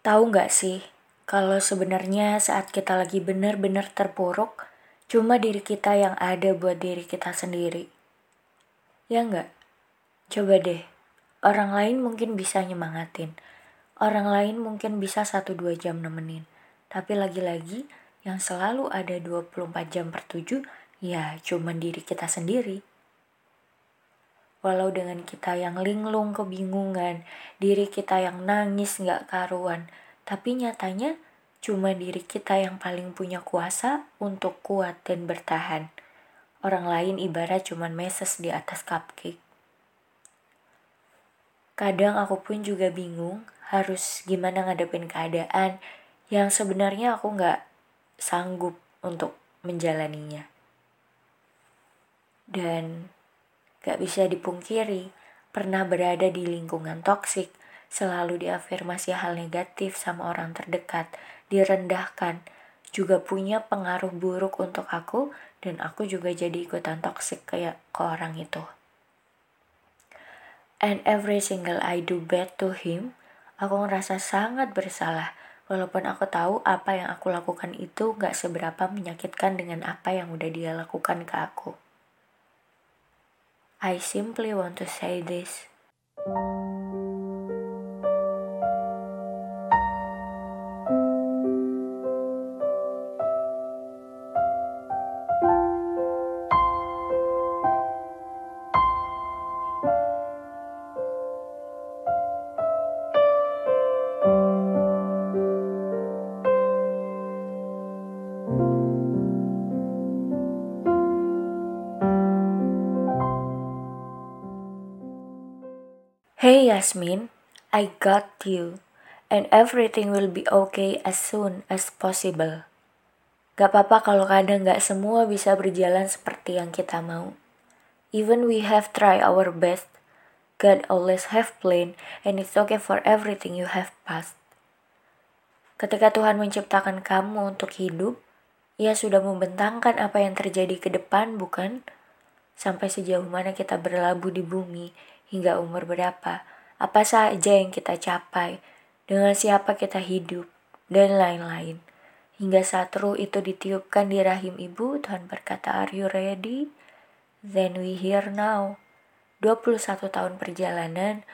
Tahu nggak sih, kalau sebenarnya saat kita lagi benar-benar terpuruk, cuma diri kita yang ada buat diri kita sendiri. Ya nggak? Coba deh, orang lain mungkin bisa nyemangatin. Orang lain mungkin bisa 1-2 jam nemenin. Tapi lagi-lagi, yang selalu ada 24 jam per 7, ya cuma diri kita sendiri. Walau dengan kita yang linglung kebingungan, diri kita yang nangis nggak karuan, tapi nyatanya cuma diri kita yang paling punya kuasa untuk kuat dan bertahan. Orang lain ibarat cuma meses di atas cupcake. Kadang aku pun juga bingung harus gimana ngadepin keadaan yang sebenarnya aku nggak sanggup untuk menjalaninya. Dan Gak bisa dipungkiri, pernah berada di lingkungan toksik, selalu diafirmasi hal negatif sama orang terdekat, direndahkan, juga punya pengaruh buruk untuk aku, dan aku juga jadi ikutan toksik kayak ke orang itu. And every single I do bad to him, aku ngerasa sangat bersalah, walaupun aku tahu apa yang aku lakukan itu gak seberapa menyakitkan dengan apa yang udah dia lakukan ke aku. I simply want to say this. Hey Yasmin, I got you, and everything will be okay as soon as possible. Gak apa-apa kalau kadang gak semua bisa berjalan seperti yang kita mau. Even we have tried our best, God always have plan, and it's okay for everything you have passed. Ketika Tuhan menciptakan kamu untuk hidup, Ia sudah membentangkan apa yang terjadi ke depan, bukan? Sampai sejauh mana kita berlabuh di bumi, hingga umur berapa, apa saja yang kita capai, dengan siapa kita hidup, dan lain-lain. Hingga saat ruh itu ditiupkan di rahim ibu, Tuhan berkata, Are you ready? Then we here now. 21 tahun perjalanan,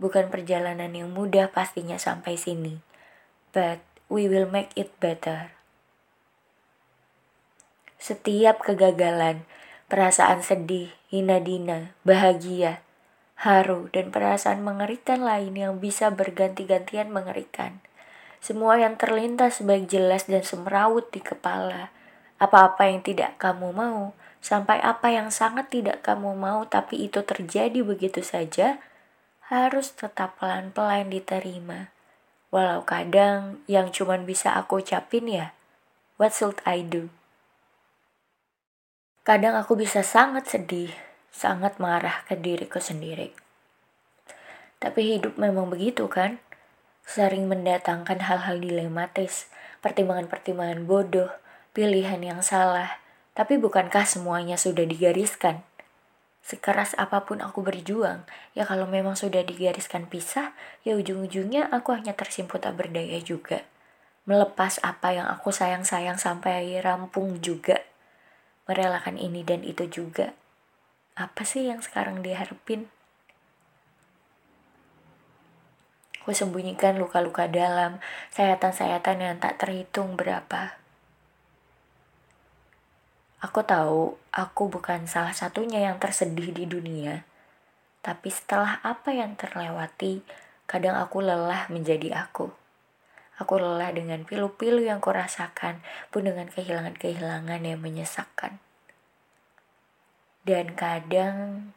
bukan perjalanan yang mudah pastinya sampai sini. But we will make it better. Setiap kegagalan, perasaan sedih, hina dina, bahagia, haru, dan perasaan mengerikan lain yang bisa berganti-gantian mengerikan. Semua yang terlintas baik jelas dan semerawut di kepala. Apa-apa yang tidak kamu mau, sampai apa yang sangat tidak kamu mau tapi itu terjadi begitu saja, harus tetap pelan-pelan diterima. Walau kadang yang cuma bisa aku ucapin ya, what should I do? Kadang aku bisa sangat sedih, sangat marah ke diriku sendiri. Tapi hidup memang begitu kan? Sering mendatangkan hal-hal dilematis, pertimbangan-pertimbangan bodoh, pilihan yang salah. Tapi bukankah semuanya sudah digariskan? Sekeras apa pun aku berjuang, ya kalau memang sudah digariskan pisah, ya ujung-ujungnya aku hanya tersimput tak berdaya juga. Melepas apa yang aku sayang-sayang sampai rampung juga. Merelakan ini dan itu juga apa sih yang sekarang diharapin? Aku sembunyikan luka-luka dalam, sayatan-sayatan yang tak terhitung berapa. Aku tahu aku bukan salah satunya yang tersedih di dunia, tapi setelah apa yang terlewati, kadang aku lelah menjadi aku. Aku lelah dengan pilu-pilu yang kurasakan, pun dengan kehilangan-kehilangan yang menyesakkan dan kadang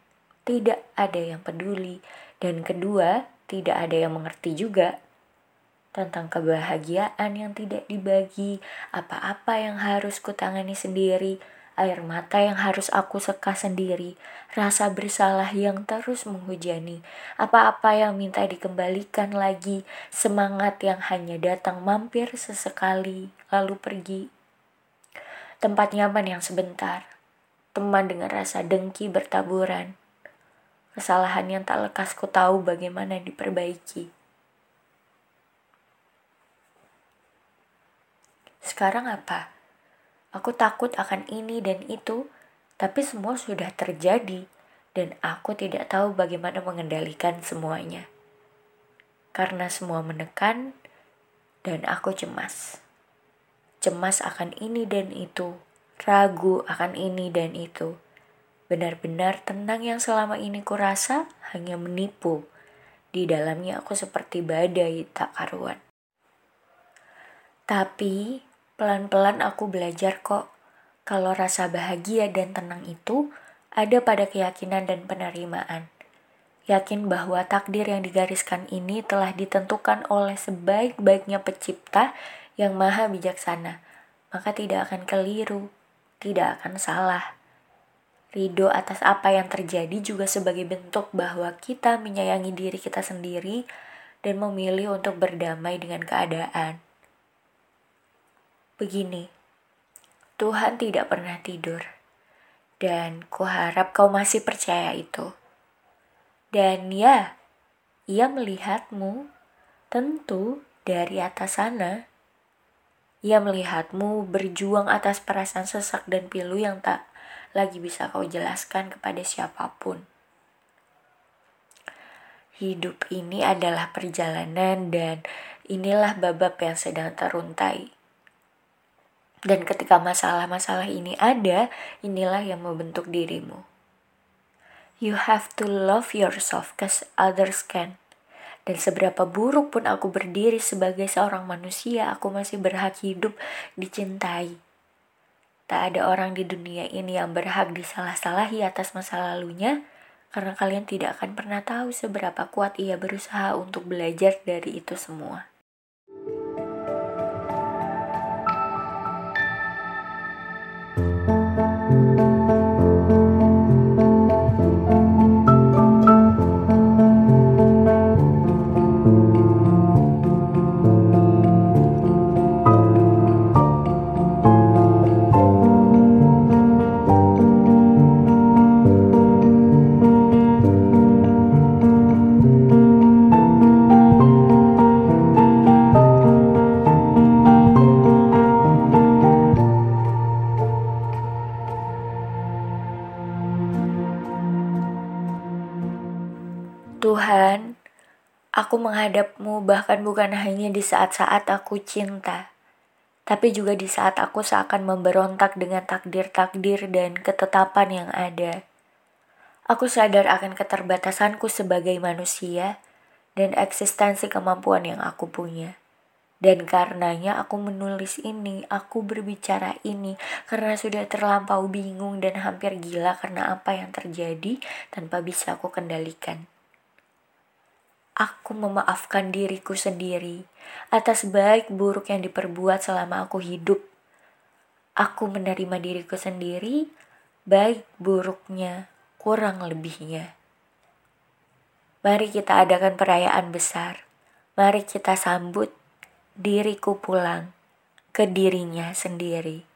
tidak ada yang peduli, dan kedua, tidak ada yang mengerti juga tentang kebahagiaan yang tidak dibagi, apa-apa yang harus kutangani sendiri, air mata yang harus aku seka sendiri, rasa bersalah yang terus menghujani, apa-apa yang minta dikembalikan lagi, semangat yang hanya datang mampir sesekali lalu pergi. Tempat nyaman yang sebentar, teman dengan rasa dengki bertaburan. Kesalahan yang tak lekas ku tahu bagaimana diperbaiki. sekarang apa? Aku takut akan ini dan itu, tapi semua sudah terjadi dan aku tidak tahu bagaimana mengendalikan semuanya. Karena semua menekan dan aku cemas. Cemas akan ini dan itu, ragu akan ini dan itu. Benar-benar tenang yang selama ini kurasa hanya menipu. Di dalamnya aku seperti badai tak karuan. Tapi pelan-pelan aku belajar kok kalau rasa bahagia dan tenang itu ada pada keyakinan dan penerimaan. Yakin bahwa takdir yang digariskan ini telah ditentukan oleh sebaik-baiknya pencipta yang maha bijaksana, maka tidak akan keliru, tidak akan salah. Ridho atas apa yang terjadi juga sebagai bentuk bahwa kita menyayangi diri kita sendiri dan memilih untuk berdamai dengan keadaan. Begini, Tuhan tidak pernah tidur, dan kuharap kau masih percaya itu. Dan ya, ia melihatmu tentu dari atas sana. Ia melihatmu berjuang atas perasaan sesak dan pilu yang tak lagi bisa kau jelaskan kepada siapa pun. Hidup ini adalah perjalanan dan inilah babak yang sedang teruntai. Dan ketika masalah-masalah ini ada, inilah yang membentuk dirimu. You have to love yourself cause others can. Dan seberapa buruk pun aku berdiri sebagai seorang manusia, aku masih berhak hidup dicintai. Tak ada orang di dunia ini yang berhak disalah-salahi atas masa lalunya, karena kalian tidak akan pernah tahu seberapa kuat ia berusaha untuk belajar dari itu semua. Aku menghadapmu bahkan bukan hanya di saat-saat aku cinta, tapi juga di saat aku seakan memberontak dengan takdir-takdir dan ketetapan yang ada. Aku sadar akan keterbatasanku sebagai manusia dan eksistensi kemampuan yang aku punya. Dan karenanya aku menulis ini, aku berbicara ini karena sudah terlampau bingung dan hampir gila karena apa yang terjadi tanpa bisa aku kendalikan. Aku memaafkan diriku sendiri atas baik buruk yang diperbuat selama aku hidup. Aku menerima diriku sendiri, baik buruknya, kurang lebihnya. Mari kita adakan perayaan besar. Mari kita sambut diriku pulang ke dirinya sendiri.